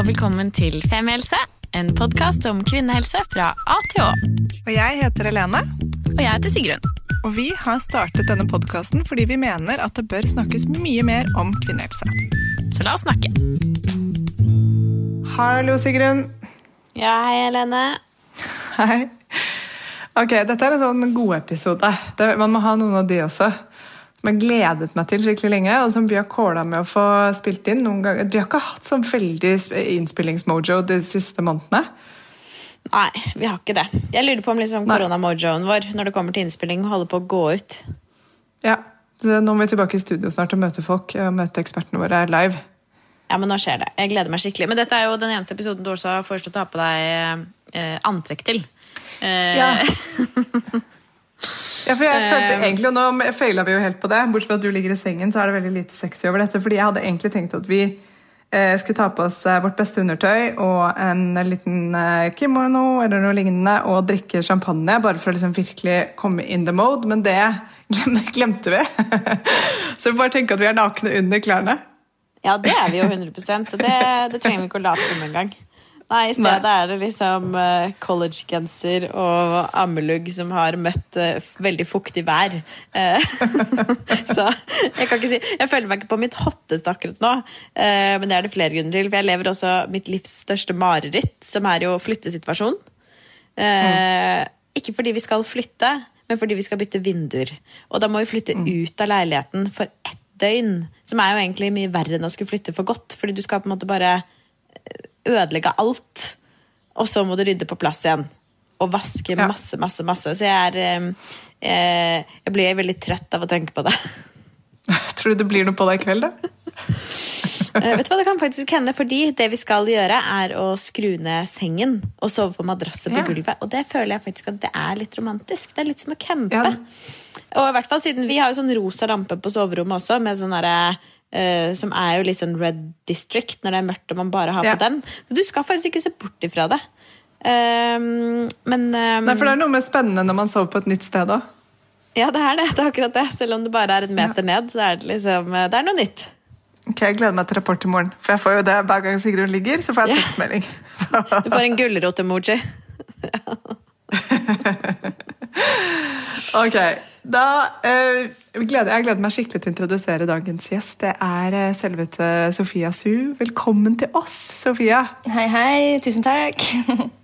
og velkommen til Femihelse, en podkast om kvinnehelse fra A til Å. Og jeg heter Helene. Og jeg heter Sigrun. Og vi har startet denne podkasten fordi vi mener at det bør snakkes mye mer om kvinnehelse. Så la oss snakke. Hallo, Sigrun. Ja, hei, Helene. Hei. Ok, dette er en sånn godepisode. Man må ha noen av de også som jeg gledet meg til skikkelig lenge, og som vi har calla med å få spilt inn noen ganger. Vi har ikke hatt sånn veldig innspillingsmojo de siste månedene. Nei, vi har ikke det. Jeg lurer på om liksom koronamojoen vår når det kommer til innspilling, holder på å gå ut. Ja. Nå må vi tilbake i studio snart og møte folk og møte ekspertene våre live. Ja, men nå skjer det. Jeg gleder meg skikkelig. Men dette er jo den eneste episoden du også har foreslått å ha på deg eh, antrekk til. Eh, ja. Ja, for jeg følte eh. egentlig, og Nå feila vi jo helt på det. Bortsett fra at du ligger i sengen, så er det veldig lite sexy over dette. fordi jeg hadde egentlig tenkt at vi eh, skulle ta på oss eh, vårt beste undertøy og en liten kimono eller noe lignende og drikke champagne, bare for å liksom virkelig komme in the mode. Men det glemte vi. så vi bare tenke at vi er nakne under klærne. Ja, det er vi jo 100% så det, det trenger vi ikke å late som engang. Nei, i stedet Nei. er det liksom uh, collegegenser og ammelugg som har møtt uh, veldig fuktig vær. Uh, så jeg kan ikke si Jeg føler meg ikke på mitt hotteste akkurat nå, men det er det flere grunner til. For jeg lever også mitt livs største mareritt, som er jo flyttesituasjon. Mm. Ikke fordi vi skal flytte, men fordi vi skal bytte vinduer. Og da må vi flytte mm. ut av leiligheten for ett døgn, som er jo egentlig mye verre enn å skulle flytte for godt, fordi du skal på en måte bare ødelegge alt. Og så må du rydde på plass igjen. Og vaske ja. masse, masse, masse. Så jeg er eh, Jeg blir veldig trøtt av å tenke på det. Tror du det blir noe på deg i kveld, da? eh, vet du hva, Det kan faktisk hende, fordi det vi skal gjøre, er å skru ned sengen og sove på madrasset på ja. gulvet. Og det føler jeg faktisk at det er litt romantisk. Det er litt som å campe. Ja. Og i hvert fall siden vi har jo sånn rosa lampe på soverommet også, med sånn derre Uh, som er jo litt sånn Red District når det er mørkt og man bare har ja. på den. Så du skal faktisk ikke se bort ifra det. Um, men um, Nei, For det er noe mer spennende når man sover på et nytt sted òg. Ja, det er det. det er akkurat det. Selv om det bare er en meter ja. ned, så er det liksom Det er noe nytt. Ok, Jeg gleder meg til rapport i morgen. For jeg får jo det hver gang Sigrun ligger, så får jeg tekstmelding. du får en gulrot-emoji. ok. Da uh, gleder jeg gleder meg skikkelig til å introdusere dagens gjest. Det er uh, selvete Sofia Su. Velkommen til oss, Sofia. Hei, hei. Tusen takk.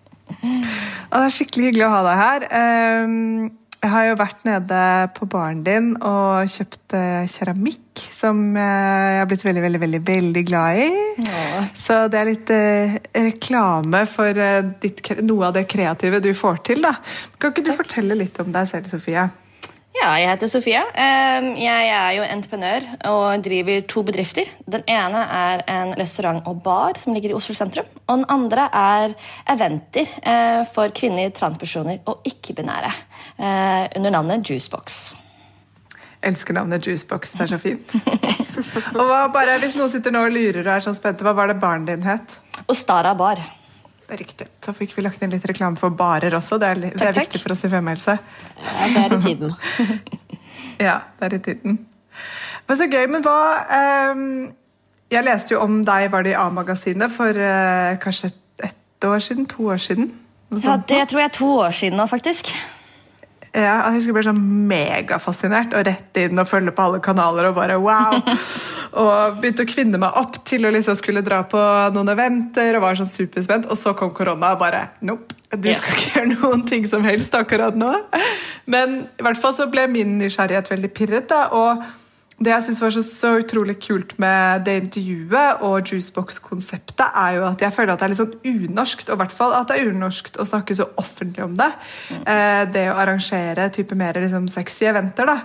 det er skikkelig hyggelig å ha deg her. Uh, jeg har jo vært nede på baren din og kjøpt uh, keramikk som jeg har blitt veldig veldig, veldig, veldig glad i. Ja. Så det er litt uh, reklame for ditt, noe av det kreative du får til. da. Kan ikke du Takk. fortelle litt om deg selv, Sofie? Ja, jeg heter Sofia. Jeg er jo entreprenør og driver to bedrifter. Den ene er en restaurant og bar som ligger i Oslo sentrum. Og den andre er eventer eh, for kvinner, transpersoner og ikke-binære eh, under navnet Juicebox. Jeg elsker navnet Juicebox. Det er så fint. og hva, bare, Hvis noen sitter nå og lurer og er sånn spente, hva var det baren din het? Ostara bar. Det er riktig. Så fikk vi lagt inn litt reklame for barer også. Det er, takk, det er viktig for oss i Femihelse. Ja, det er i tiden. ja, det er i tiden. Men så gøy. Men hva um, Jeg leste jo om deg, var det i A-magasinet, for uh, kanskje ett år siden? To år siden? Ja, det tror jeg er to år siden nå, faktisk. Ja, jeg husker jeg ble sånn megafascinert og rett inn og følge på alle kanaler og bare wow! og begynte å kvinne meg opp til å liksom skulle dra på noen eventer og var sånn superspent. Og så kom korona og bare nope, du skal ikke gjøre noen ting som helst akkurat nå. Men i hvert fall så ble min nysgjerrighet veldig pirret. da, og det jeg synes var så, så, utrolig kult med det intervjuet og Juicebox-konseptet, er jo at jeg føler at det er litt sånn unorskt, og i hvert fall at det er unorskt å snakke så offentlig om det. Mm. Det å arrangere type mer liksom, sexy eventer, da,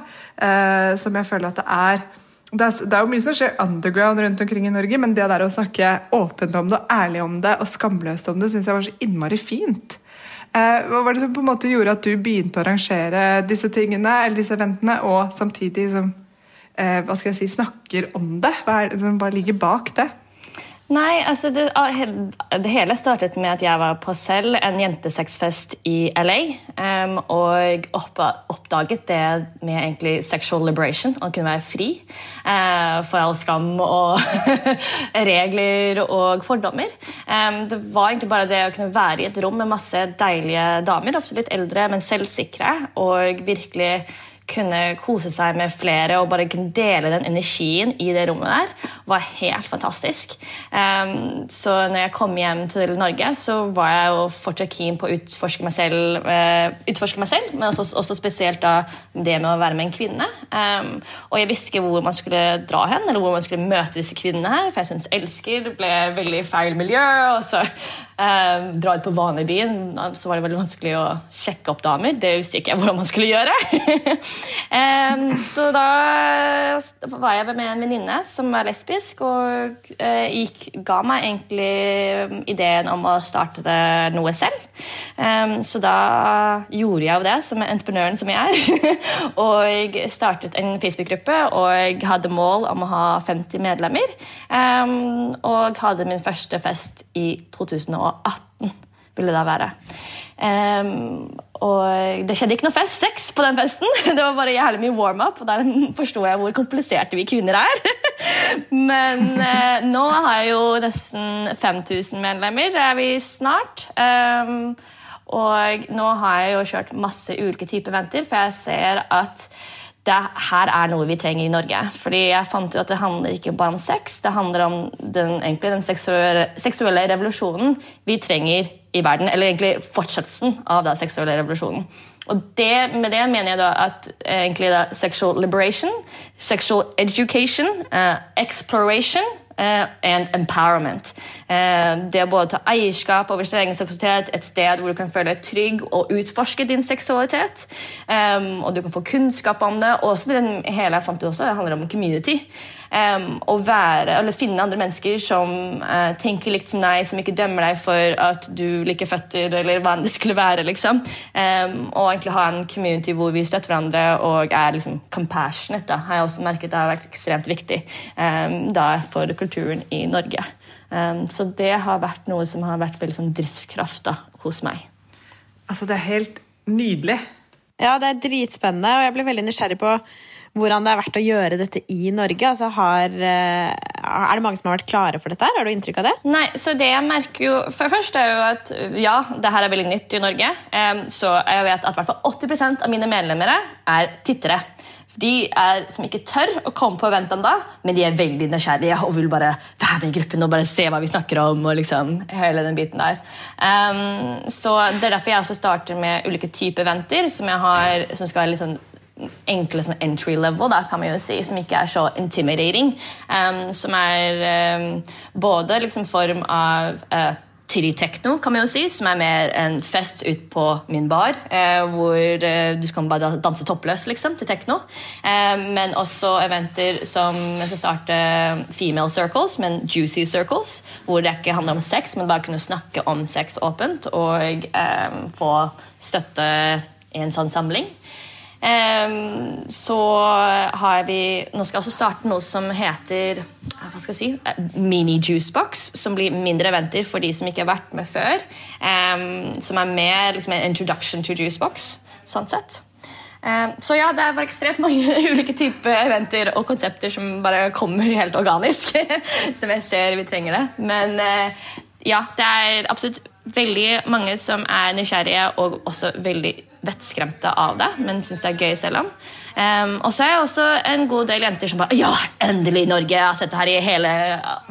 eh, som jeg føler at det er det er, det er, jo mye som skjer underground rundt omkring i Norge, men det der å snakke åpent om det, og ærlig om det og skamløst om det, syns jeg var så innmari fint. Eh, hva var det som på en måte gjorde at du begynte å arrangere disse tingene, eller disse eventene, og samtidig som eh, hva skal jeg si, snakker om det? Hva, er, hva ligger bak det? Nei, altså det, det, hele startet med at jeg var på selv en jentesexfest i LA. Um, og oppdaget det med egentlig sexual liberation, å kunne være fri uh, for all skam og regler og fordommer. Um, det var egentlig bare det å kunne være i et rom med masse deilige damer, ofte litt eldre, men selvsikre, og virkelig kunne kose seg med flere og bare kunne dele den energien i det rommet der, var helt fantastisk. Um, så når jeg kom hjem til Norge, så var jeg jo fortsatt keen på å utforske meg selv, uh, utforske meg selv men også, også, spesielt da det med å være med en kvinne. Um, og jeg visste ikke hvor man skulle dra hen, eller hvor man skulle møte disse kvinnene her, for jeg syns Elsker ble veldig feil miljø. og så uh, dra ut på Vanebyen, så var det veldig vanskelig å sjekke opp damer. Det visste ikke jeg hvordan man skulle gjøre. um, så da var jeg med en venninne som er lesbisk, og uh, gikk, ga meg egentlig ideen om å starte noe selv. Um, så da gjorde jeg jo det, som entreprenøren som jeg er. og startet en Facebook-gruppe og hadde mål om å ha 50 medlemmer. Og hadde min første fest i 2018 det da være. Um, og det skjedde ikke noe fest, sex på den festen. Det var bare jævlig mye warm-up, og der forsto jeg hvor kompliserte vi kvinner er. Men uh, nå har jeg jo nesten 5000 medlemmer, er vi snart. Um, og nå har jeg jo kjørt masse ulike typer venter, for jeg ser at det her er noe vi trenger i Norge. Fordi jeg fant ut at Det handler ikke bare om sex, det handler om den, egentlig, den seksuelle, seksuelle, revolusjonen vi trenger i verden. Eller egentlig fortsettelsen av den seksuelle revolusjonen. Og det, Med det mener jeg da at egentlig da, sexual liberation, sexual education, uh, exploration uh, and empowerment. Uh, det å både ta eierskap over sin egen seksualitet, et sted hvor du kan føle deg trygg og utforske din seksualitet. Um, og du kan få kunnskap om det. Og også den hele jeg fant det også, det handler om community. Um, å være, eller finne andre mennesker som uh, tenker likt som deg, som ikke dømmer deg for at du liker føtter, eller hva enn det skulle være. liksom. Um, og egentlig ha en community hvor vi støtter hverandre og er liksom compassionate. da, har jeg også merket det har vært ekstremt viktig um, da for kulturen i Norge. så det har vært noe som har vært veldig sånn driftskraft da, hos meg. Altså, det er helt nydelig. Ja, det er dritspennende, og jeg blir veldig nysgjerrig på hvordan det er verdt å gjøre dette i Norge. Altså, har, eh, er det mange som har vært klare for dette? Har du inntrykk av det? Nei, så det jeg merker jo for først er jo at ja, det her er veldig nytt i Norge. Så jeg vet at i hvert fall 80% av mine medlemmer er tittere. De er som ikke tør å komme på event ennå, men de er veldig nysgjerrige og vil bare være med i gruppen og bare se hva vi snakker om. og liksom hele den biten der. Um, så Det er derfor jeg også starter med ulike typer eventer som, har, som skal sånn enkle sånn entry level, da, kan man jo si, som ikke er så intimidating. Um, som er um, både liksom form av uh, Titty-techno, kan man jo si, som er mer en fest ut på min bar. Eh, hvor eh, du skal bare danse toppløs liksom, til tekno. Eh, men også eventer som skal starte female circles, men juicy circles. Hvor det ikke handler om sex, men bare kunne snakke om sex åpent og eh, få støtte i en sånn samling. Um, så har vi Nå skal jeg også starte noe som heter hva skal jeg si, eh, Mini Juicebox, som blir mindre eventer for de som ikke har vært med før. Um, som er mer liksom, en introduction to juicebox, sånn sett. Um, så ja, det er bare ekstremt mange ulike typer eventer og konsepter som bare kommer helt organisk. som jeg ser vi trenger det. Men uh, ja, det er absolutt veldig mange som er nysgjerrige og også veldig vettskremte av det, men syns det er gøy selv om. Um, og så er jeg også en god del jenter som bare Ja, endelig Norge! Jeg har sett det her i hele,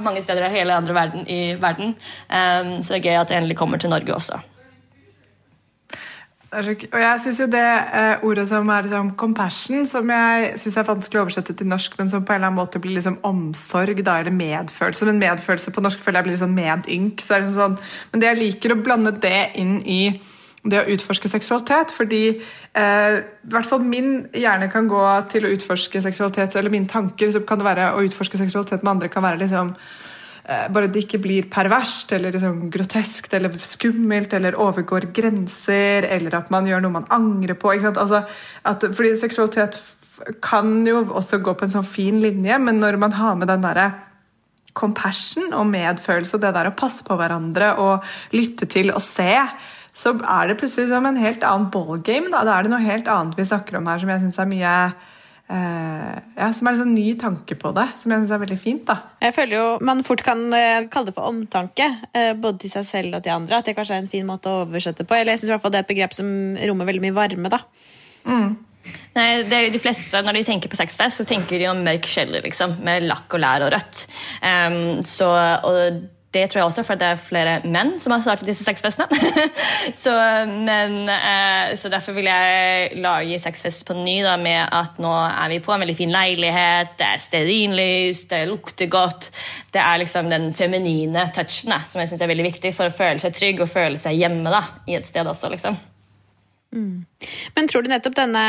mange steder i hele andre verden. I verden. Um, så det er gøy at det endelig kommer til Norge også. Og jeg syns jo det eh, ordet som er liksom compassion, som jeg syns er vanskelig å oversette til norsk, men som på en eller annen måte blir liksom omsorg da, eller medfølelse. Men medfølelse på norsk føler jeg blir litt sånn medynk. Så liksom sånn, men det jeg liker å blande det inn i det å utforske seksualitet. Fordi eh, i hvert fall min hjerne kan gå til å utforske seksualitet, eller mine tanker så kan det være å utforske seksualitet med andre kan være liksom eh, bare det ikke blir perverst eller liksom groteskt eller skummelt eller overgår grenser, eller at man gjør noe man angrer på. Altså, at, fordi seksualitet kan jo også gå på en sånn fin linje, men når man har med den derre compassion og medfølelse det der å passe på hverandre og lytte til og se, så er det plutselig som en helt annen ballgame. Da. da er det noe helt annet vi snakker om her som jeg syns er mye eh, ja, Som er en sånn ny tanke på det, som jeg syns er veldig fint. da. Jeg føler jo man fort kan eh, kalle det for omtanke, eh, både til seg selv og til andre. At det kanskje er en fin måte å oversette på. Eller jeg synes i hvert fall det er et begrep som rommer veldig mye varme. da. Nei, det er jo de fleste, Når de tenker på sexfest, så tenker de om mørk kjeller liksom, med lakk og lær og rødt. Um, så, og det tror jeg også, for det er flere menn som har startet disse sexfestene. så, men, eh, så derfor vil jeg lage sexfest på ny da, med at nå er vi på en veldig fin leilighet, det er stearinlys, det lukter godt. Det er liksom den feminine touchen da, som jeg synes er veldig viktig for å føle seg trygg og føle seg hjemme da, i et sted også. liksom. Men tror du nettopp denne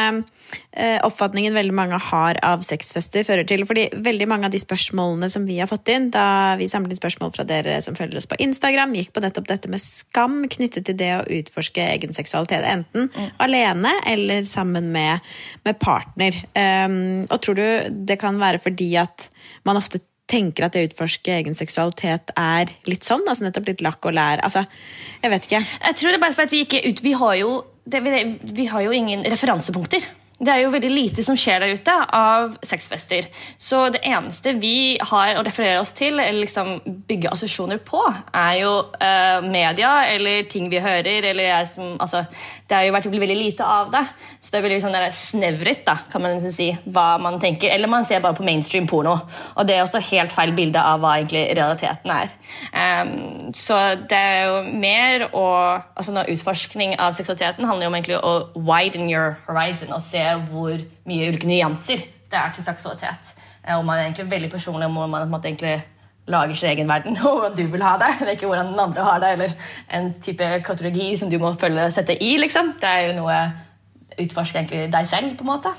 eh, oppfatningen veldig mange har av sexfester, fører til Fordi veldig mange av de spørsmålene som vi har fått inn, da vi samlet inn spørsmål fra dere som følger oss på Instagram, gikk på nettopp dette med skam knyttet til det å utforske egen seksualitet. Enten alene eller sammen med, med partner. Um, og tror du det kan være fordi at man ofte tenker at det å utforske egen seksualitet er litt sånn? altså Nettopp litt lakk og lær? Altså, jeg vet ikke. Jeg tror det er bare for at vi ikke ut, vi har jo det, vi, har jo ingen referansepunkter. Det er jo veldig lite som skjer der ute av sexfester. Så det eneste vi har å referere oss til, eller liksom bygge assosiasjoner på, er jo eh, media eller ting vi hører. eller jeg som, altså, Det har jo vært veldig lite av det. Så det er veldig der snevret, kan man si, hva man tenker. Eller man ser bare på mainstream porno. Og det er også helt feil bilde av hva egentlig realiteten er. Um, så det er jo mer å altså Utforskning av seksualiteten handler jo om å widen your horizon og se hvor mye ulike nyanser det er til seksualitet. Eh, Og man er egentlig veldig personlig om man på en måte egentlig lager sin egen verden, og hvordan du vil ha det. Det er ikke hvordan den andre har det, eller en type katologi som du må følge sette i. liksom. Det er jo noe utforsker egentlig deg selv, på en måte.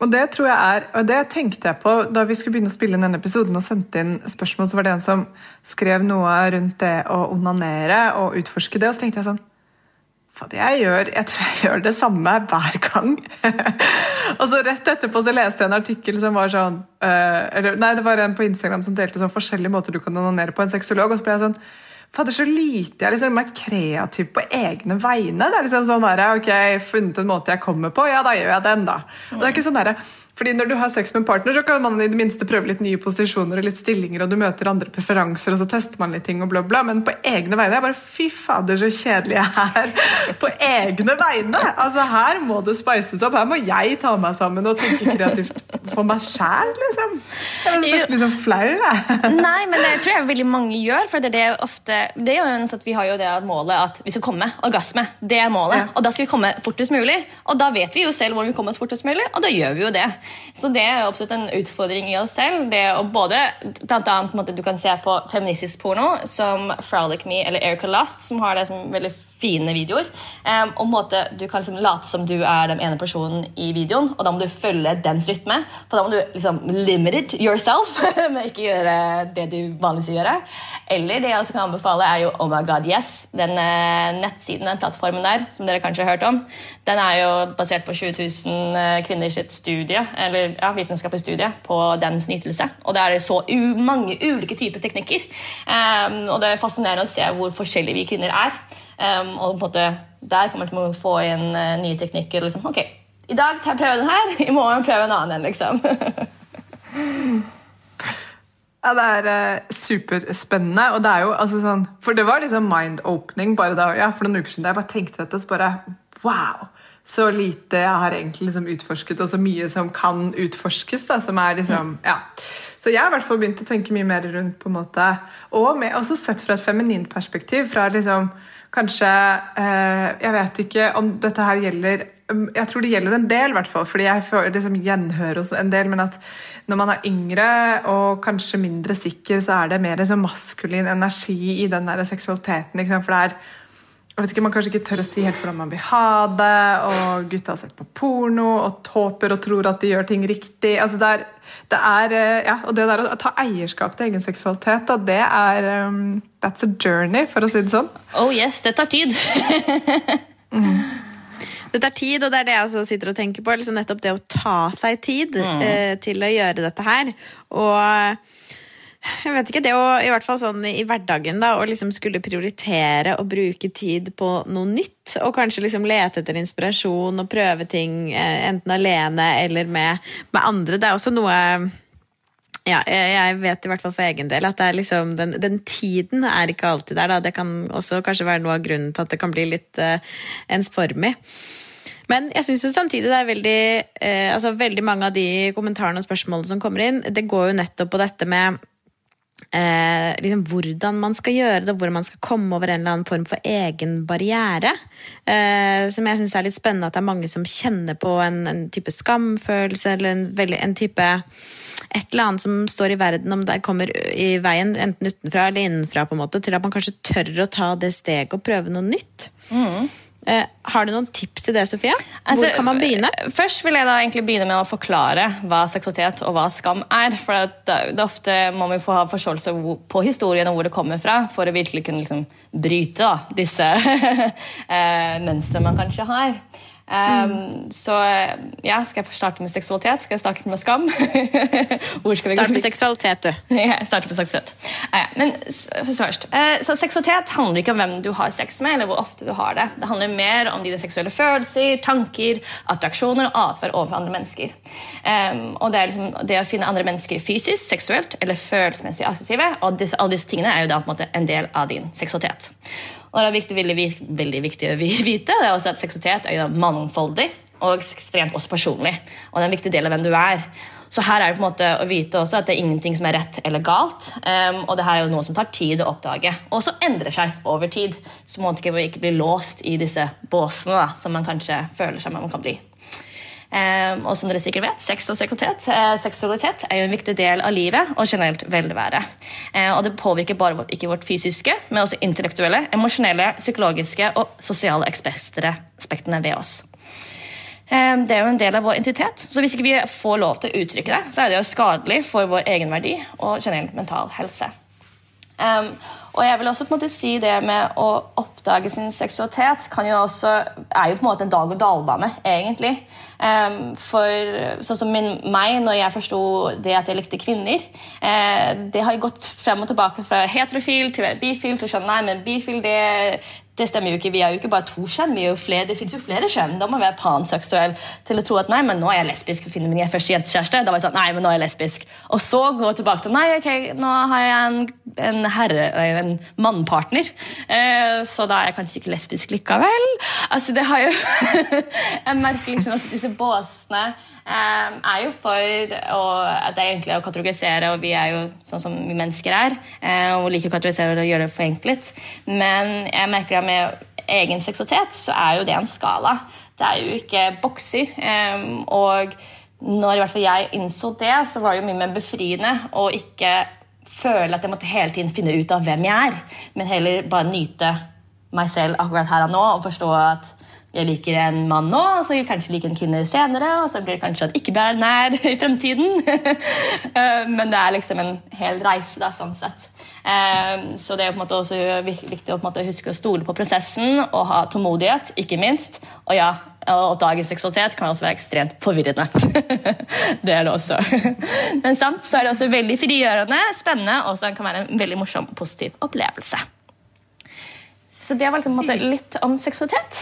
Og det tror jeg er, og det tenkte jeg på da vi skulle begynne å spille inn denne episoden og sendte inn spørsmål, så var det en som skrev noe rundt det å onanere og utforske det, og så tenkte jeg sånn Fader, jeg gjør, jeg tror jeg gjør det samme hver gang. og så rett etterpå så leste jeg en artikkel som var sånn uh, eller, Nei, det var en på Instagram som delte sånn forskjellige måter du kan onanere på en sexolog, og så ble jeg sånn Fader, så lite jeg liksom er kreativ på egne vegne. Det er liksom sånn der, ok, funnet en måte jeg kommer på, ja, da gjør jeg den, da. Og det er ikke sånn der, fordi Når du har sex med en partner, så kan man i det minste prøve litt nye posisjoner og litt stillinger, og du møter andre preferanser, og så tester man litt ting, og bla, bla. Men på egne vegne jeg bare Fy fader, så kjedelig jeg er på egne vegne! Altså, Her må det spices opp. Her må jeg ta meg sammen og tenke kreativt for meg sjæl, liksom. Jeg er nesten litt sånn flau, jeg. Nei, men det tror jeg veldig mange gjør. For det er, det ofte, det er jo en sånn at Vi har jo det målet at vi skal komme. Orgasme. Det er målet. Ja. Og da skal vi komme fortest mulig. Og da vet vi jo selv hvor vi kommer oss fortest mulig, og da gjør vi jo det. Så det er jo absolutt en utfordring i oss selv. Det å både, blant annet, Du kan se på feministisk porno som Frolic Me eller Erica Lust, som har det som veldig fine videoer. Um, og måte, Du kan liksom late som du er den ene personen i videoen, og da må du følge dens rytme. For da må du liksom limit it yourself med ikke gjøre det du vanligvis gjør. Eller det jeg også kan anbefale, er jo Oh My God Yes. Den uh, nettsiden, den plattformen der, som dere kanskje har hørt om, den er jo basert på 20 000 eh, kvinners studie, eller ja, vitenskapelig studie på dens nytelse. Og det er så mange ulike typer teknikker. Um, og det er fascinerende å se hvor forskjellige vi kvinner er. Um, og på en måte, der kommer man til å få inn uh, nye teknikker. Liksom. Ok, I dag tar jeg prøve den her, i morgen prøve en annen. liksom. Ja, Det er uh, superspennende. og det er jo altså sånn, For det var liksom mind-opening bare da, ja, for noen uker siden. da Jeg bare tenkte dette, så bare wow! Så lite jeg har egentlig liksom utforsket, og så mye som kan utforskes. da, som er liksom, ja. Så jeg har i hvert fall begynt å tenke mye mer rundt på en måte, Og med, også sett fra et feminint perspektiv. fra liksom Kanskje eh, Jeg vet ikke om dette her gjelder um, Jeg tror det gjelder en del, hvert fall, fordi jeg føler liksom gjenhør hos en del. Men at når man er yngre og kanskje mindre sikker, så er det mer sånn maskulin energi i den der seksualiteten. For det er jeg vet ikke, Man kanskje ikke tør å si helt hvordan man vil ha det, og gutta har sett på porno og håper og tror at de gjør ting riktig. altså det er, det er, eh, ja, Og det der å ta eierskap til egen seksualitet, da, det er um, That's a journey, for å si det sånn. Oh yes, det tar tid. Det tar tid, og det er det jeg også sitter og tenker på. Liksom nettopp det å ta seg tid eh, til å gjøre dette her. Og jeg vet ikke, det å i hvert fall sånn i hverdagen da, å liksom skulle prioritere å bruke tid på noe nytt, og kanskje liksom lete etter inspirasjon og prøve ting eh, enten alene eller med, med andre, det er også noe ja, jeg vet i hvert fall for egen del at liksom, den, den, tiden er ikke alltid der. Da. Det kan også kanskje være noe av grunnen til at det kan bli litt uh, ensformig. Men jeg syns samtidig det er veldig uh, altså Veldig mange av de kommentarene og spørsmålene som kommer inn, det går jo nettopp på dette med eh, liksom hvordan man skal gjøre det, og hvordan man skal komme over en eller annen form for egen barriere. Eh, som jeg syns er litt spennende at det er mange som kjenner på en, en type skamfølelse eller en, en, type et eller annet som står i verden, om det kommer i veien enten utenfra eller innenfra, på en måte, til at man kanskje tør å ta det steget og prøve noe nytt. Mm. Eh, har du noen tips til det, Sofie? Hvor altså, kan man begynne? Først vil jeg da egentlig begynne med å forklare hva seksualitet og hva skam er. For det, det ofte må vi få ha forståelse på historien og hvor det kommer fra, for å virkelig kunne liksom, bryte da, disse eh, mønstrene man kanskje har. Um, så ja, skal jeg starte med seksualitet? Skal jeg starte med skam? Hvor skal vi Start med seksualitet, du. ja, starte med seksualitet. Ah, ja. Men først. Uh, så seksualitet handler ikke om hvem du har sex med, eller hvor ofte du har det. Det handler mer om dine seksuelle følelser, tanker, attraksjoner og atferd overfor andre mennesker. Um, og det er liksom det å finne andre mennesker fysisk, seksuelt eller følelsesmessig aktive. Og disse, alle disse tingene er jo da på en måte en del av din seksualitet. Og det er viktig, veldig, veldig viktig å vite det er også at seksualitet er mangfoldig og ekstremt også personlig. Og det er en viktig del av hvem du er. Så her er det på en måte å vite også at det er ingenting som er rett eller galt. Um, og det her er jo noe som tar tid å oppdage, og så endrer seg over tid. Så må man ikke bli låst i disse båsene da, som man kanskje føler seg man kan bli. Um, og som dere sikkert vet, sex og uh, seksualitet er jo en viktig del av livet og generelt velvære. Uh, og det påvirker bare vårt, ikke vårt fysiske, men også intellektuelle, emosjonelle, psykologiske og sosiale aspektene ved oss. Um, det er jo en del av vår identitet, så hvis ikke vi får lov til å uttrykke det, så er det jo skadelig for vår egenverdi og generell mental helse. Og jeg vil også på en måte si det med å oppdage sin seksualitet jo også, er jo på en måte en dag-og-dal-bane, egentlig. Um, for sånn som min, meg, når jeg forsto det at jeg likte kvinner uh, Det har jo gått frem og tilbake fra heterofil til bifil til sånn Nei, men bifil det, det stemmer jo ikke. Vi er jo ikke bare to kjønn. vi er jo flere, Det fins jo flere kjønn. Da må vi være panseksuell til å tro at nei, men nå er jeg lesbisk. og finner min første jentekjæreste. Da var jeg sånn, nei, men nå er jeg lesbisk. Og så gå tilbake til nei, ok, nå har jeg en, en herre, en mannpartner. Eh, så da er jeg kanskje ikke lesbisk likevel. Altså, det har jo Jeg merker liksom også disse båsene er jo for å, at det er egentlig å kategorisere, og vi er jo sånn som vi mennesker er. Uh, og liker å kategorisere og gjøre det forenklet. Men jeg merker det med egen seksualitet så er jo det en skala. Det er jo ikke bokser. Um, og når i hvert fall jeg innså det, så var det jo mye mer befriende å ikke føle at jeg måtte hele tiden finne ut av hvem jeg er, men heller bare nyte meg selv akkurat her og nå og forstå at jeg liker en mann nå, og så vil jeg kanskje like en kvinne senere. Og så blir det kanskje at ikke blir nær i fremtiden. Eh, men det er liksom en hel reise, da, sånn sett. Eh, så det er på en måte også viktig å huske å stole på prosessen og ha tålmodighet, ikke minst. Og ja, og dagens seksualitet kan også være ekstremt forvirrende. det er det også. Men samt så er det også veldig frigjørende, spennende, og så kan være en veldig morsom, positiv opplevelse. Så det var liksom, litt om seksualitet.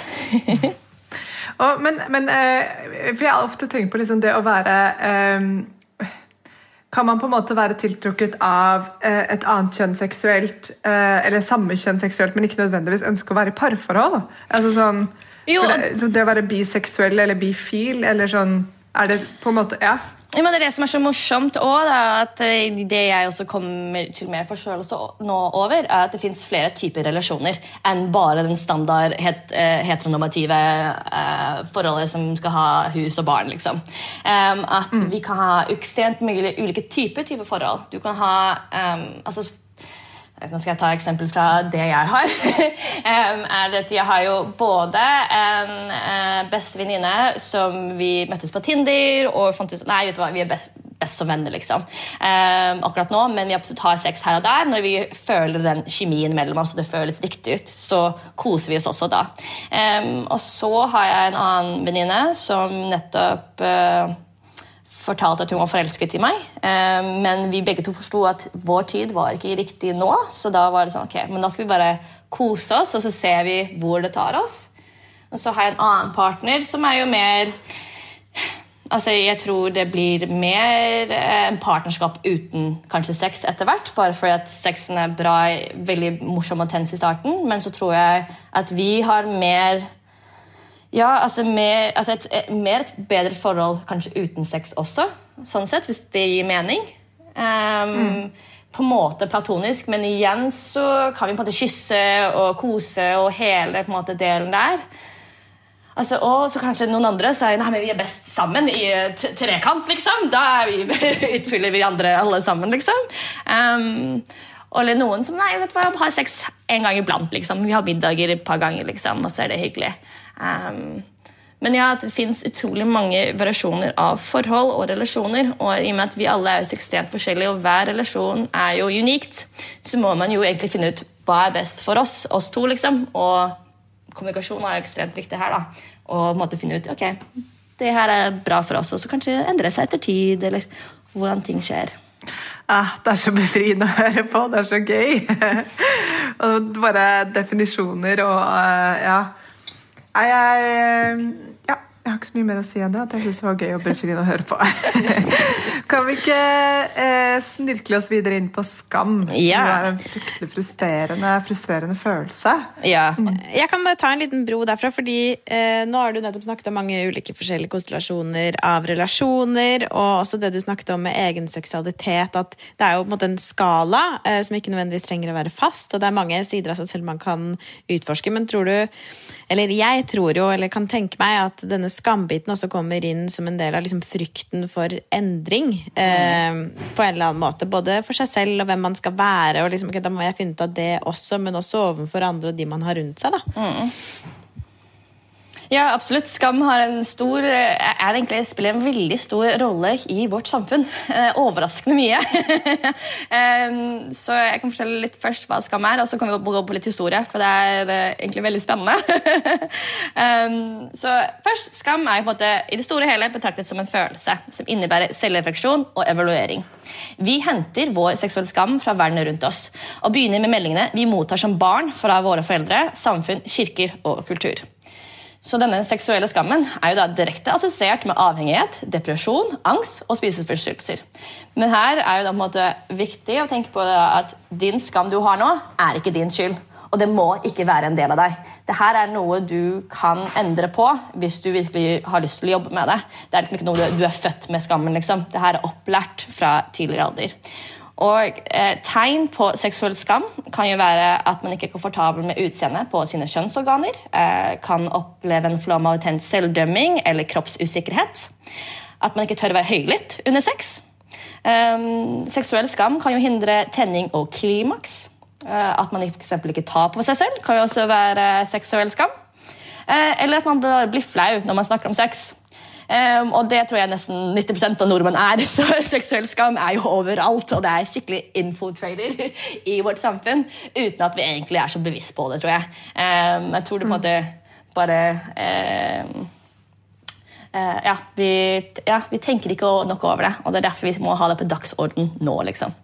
og, men, men eh, vi har ofte tenkt på liksom det å være eh, Kan man på en måte være tiltrukket av eh, et annet kjønn seksuelt, eh, eller samme kjønn seksuelt, men ikke nødvendigvis ønske å være i parforhold? Altså sånn, det, så det å være biseksuell eller bifil, eller sånn Er det på en måte Ja. Ja, men det er det som er så morsomt også, at eh, Det jeg også kommer til mer forståelse nå over, er at det fins flere typer relasjoner enn bare den standard het, eh, heteronormative eh, forholdet som skal ha hus og barn. liksom. Um, at mm. vi kan ha ekstremt mye ulike typer type forhold. Du kan ha um, altså nå skal jeg ta et eksempel fra det jeg har. er at Jeg har jo både en bestevenninne beste venninne som vi møttes på Tinder og fant ut Nei, vet du hva, vi er best, best som venner, liksom. Um, akkurat nå, men vi absolutt har sex her og der. Når vi føler den kjemien mellom oss, og det føles riktig ut, så koser vi oss også da. Um, og så har jeg en annen venninne som nettopp uh, fortalte at hun var forelsket i meg. Um, men vi begge to forsto at vår tid var ikke riktig nå, så da var det sånn, ok, men da skal vi bare kose oss, og så ser vi hvor det tar oss. Og så har jeg en annen partner som er jo mer Altså, Jeg tror det blir mer eh, en partnerskap uten kanskje sex etter hvert. Bare fordi at sexen er bra, veldig morsom og tens i starten. Men så tror jeg at vi har mer ja, altså, mer, altså et, et, mer et bedre forhold kanskje uten sex også, sånn sett, hvis det gir mening. Um, mm. På en måte platonisk, men igjen så kan vi på en måte kysse og kose og hele på en måte delen der. Altså, og så kanskje noen andre sier nei, men vi er best sammen i trekant. liksom. Da vi, utfyller vi andre alle sammen, liksom. Um, eller noen som nei, vet du hva, har sex en gang iblant. liksom. Vi har middager et par ganger, liksom, og så er det hyggelig. Um, men ja, det fins utrolig mange variasjoner av forhold og relasjoner. Og i og med at vi alle er så ekstremt forskjellige, og hver relasjon er jo unikt, så må man jo egentlig finne ut hva er best for oss, oss to, liksom. Og kommunikasjon er jo ekstremt viktig her. da, Og måtte finne ut ok, det her er bra for oss, og så kanskje endre seg etter tid, eller hvordan ting skjer. Ah, det er så befriende å høre på. Det er så gøy. og bare definisjoner og uh, ja. Jeg, ja. Jeg har ikke så mye mer å si enn det. At jeg synes det var gøy og befriende å høre på. kan vi ikke eh, snirkle oss videre inn på skam? Ja. Det er en fryktelig frustrerende, frustrerende følelse. Ja. Mm. Jeg kan bare ta en liten bro derfra, fordi eh, nå har du nettopp snakket om mange ulike forskjellige konstellasjoner av relasjoner, og også det du snakket om med egen seksualitet, at det er jo på en måte en skala eh, som ikke nødvendigvis trenger å være fast, og det er mange sider av seg selv man kan utforske, men tror du Eller jeg tror jo, eller kan tenke meg, at denne skambiten også kommer inn som en del av liksom frykten for endring. Eh, på en eller annen måte. Både for seg selv og hvem man skal være. og liksom, okay, Da må jeg finne ut av det også, men også overfor andre og de man har rundt seg. da. Mm. Ja, absolutt. Skam stor, er egentlig, spiller en veldig stor rolle i vårt samfunn. Eh, overraskende mye. så jeg kan fortelle litt først hva skam er, og så kan vi gå på litt historie. For det er egentlig veldig spennende. så først, Skam er måte, i det store hele betraktet som en følelse som innebærer selvrefleksjon og evaluering. Vi henter vår seksuelle skam fra verden rundt oss og begynner med meldingene vi mottar som barn fra våre foreldre, samfunn, kirker og kultur. Så denne seksuelle skammen er jo da direkte assosiert med avhengighet, depresjon, angst og spiseforstyrrelser. Men her er jo da på en måte viktig å tenke på at din skam du har nå, er ikke din skyld. Og det må ikke være en del av deg. Dette er noe du kan endre på hvis du virkelig har lyst til å jobbe med det. Det er liksom ikke noe du, er født med skammen. liksom. Dette er opplært fra tidligere alder. Og eh, Tegn på seksuell skam kan jo være at man ikke er komfortabel med utseendet på sine kjønnsorganer. Eh, kan oppleve en flom av autent selvdømming eller kroppsusikkerhet. At man ikke tør å være høylytt under sex. Eh, seksuell skam kan jo hindre tenning og klimaks. Eh, at man for ikke tar på seg selv, kan jo også være seksuell skam. Eh, eller at man blir flau når man snakker om sex. Um, og det tror jeg nesten 90% av nordmenn er. Så seksuell skam er jo overalt, og det er skikkelig infiltrator i vårt samfunn uten at vi egentlig er så bevisst på det, tror jeg. Um, jeg tror det på en måte bare um, ja, vi, ja, vi, tenker ikke nok over det, og det er derfor vi må ha det på dagsorden nå. liksom.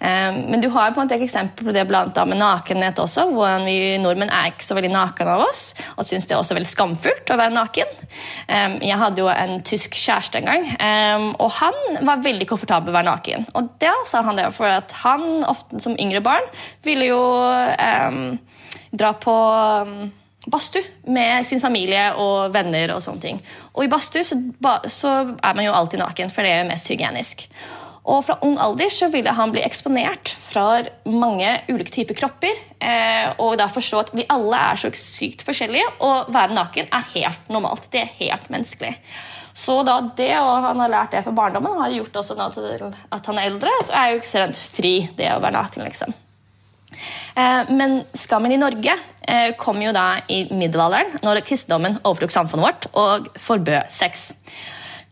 Um, men du har på en måte et eksempel på det blant annet med nakenhet også. hvordan vi nordmenn er ikke så veldig naken av oss og syns det er også veldig skamfullt å være naken. Um, jeg hadde jo en tysk kjæreste en gang, og han var veldig komfortabel med å være naken. Og da sa han det for at han ofte som yngre barn ville jo dra på badstue med sin familie og venner. Og sånne ting. Og i badstue så, så, er man jo alltid naken, for det er jo mest hygienisk. Og fra ung alder så ville han bli eksponert fra mange ulike typer kropper. Eh, og da forstå at vi alle er så sykt forskjellige, og være naken er helt normalt. Det er helt menneskelig. Så da det, og han har lært det fra barndommen, har gjort også at han er eldre, så er jo ikke så rent fri, det å være naken. liksom. Eh, men skammen i Norge eh, kom jo da i middelalderen, når kristendommen overtok samfunnet vårt og forbød sex.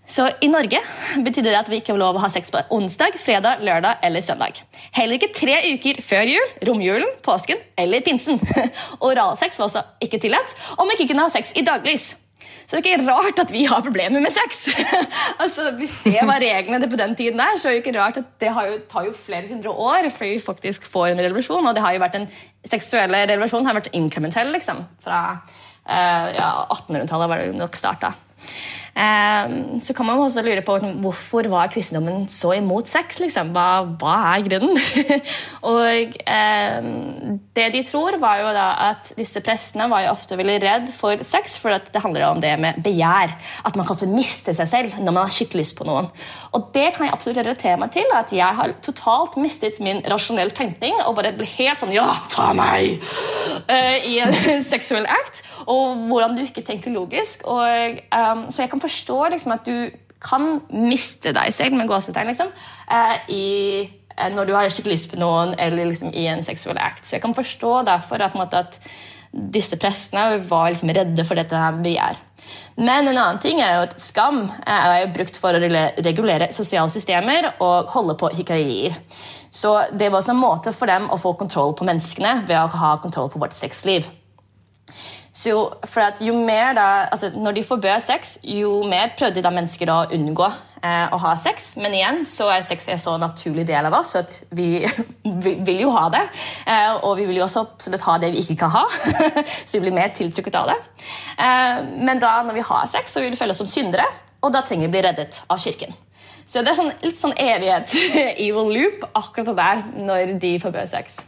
Så I Norge betydde det at vi ikke var lov å ha sex på onsdag, fredag, lørdag eller søndag. Heller ikke tre uker før jul, romjulen, påsken eller pinsen. Oralsex var også ikke tillatt om vi ikke kunne ha sex i daglys. Så det er ikke rart at vi har problemer med sex. altså, Hvis det var reglene på den tiden, der, så er det ikke rart at det jo, tar jo flere hundre år før vi faktisk får en revolusjon. Og det har jo vært en seksuelle revolusjonen har vært inkrementell liksom, fra uh, ja, 1800-tallet var det nok starta. Um, så kan man også lure på liksom, hvorfor var kristendommen så imot sex. Liksom? Hva, hva, er grunnen? og eh, Det de tror, var jo da at disse prestene var jo ofte veldig redd for sex, for det handler om det med begjær. At man kan miste seg selv når man har skikkelig lyst på noen. Og det kan jeg absolutt relatere meg til. At jeg har totalt mistet min rasjonelle tenkning og bare ble helt sånn Ja, ta meg! Uh, I en seksuell act. Og hvordan du ikke tenker logisk. Og, um, så jeg kan forstår liksom at du kan miste deg selv med gåsetegn liksom, eh, i, eh, når du har skikkelig lyst på noen, eller liksom i en seksuell act. Så jeg kan forstå derfor at, måte, at disse prestene var liksom redde for dette her begjær. Men en annen ting er jo at skam er jo brukt for å regulere sosiale systemer og holde på hikarier. Så det var også en måte for dem å få kontroll på menneskene ved å ha kontroll på vårt sexliv. Så jo, for at jo mer da, altså Når de forbød sex, jo mer prøvde da mennesker å unngå eh, å ha sex. Men igjen så er sex en så naturlig del av oss at vi, vi vil jo ha det. Eh, og vi vil jo også absolutt ha det vi ikke kan ha. så vi blir mer tiltrukket av det. Eh, men da når vi har sex, så vil vi føle oss som syndere, og da trenger vi bli reddet av kirken. Så det er sånn, litt sånn evighet evil loop akkurat det der når de forbød sex.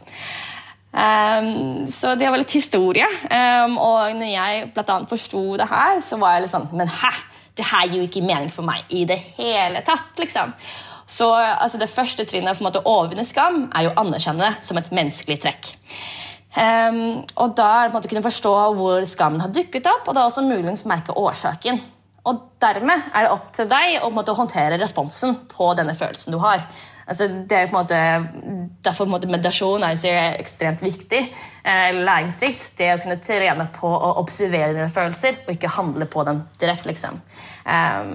Um, så det var litt historie. Um, og når jeg blant annet forsto det her, så var jeg litt sånn Men hæ? Det her gir jo ikke mening for meg i det hele tatt. liksom. Så altså, Det første trinnet for å overvinne skam er jo å anerkjenne det som et menneskelig trekk. Um, og Da er det på en måte å kunne forstå hvor skammen har dukket opp, og da også muligens merke årsaken. Og Dermed er det opp til deg å måte, håndtere responsen på denne følelsen du har. Altså, det er på en måte, derfor på en måte meditasjon er så ekstremt viktig. Eh, læringsrikt. Det å kunne trene på å observere dine følelser og ikke handle på dem direkte. Liksom. Eh,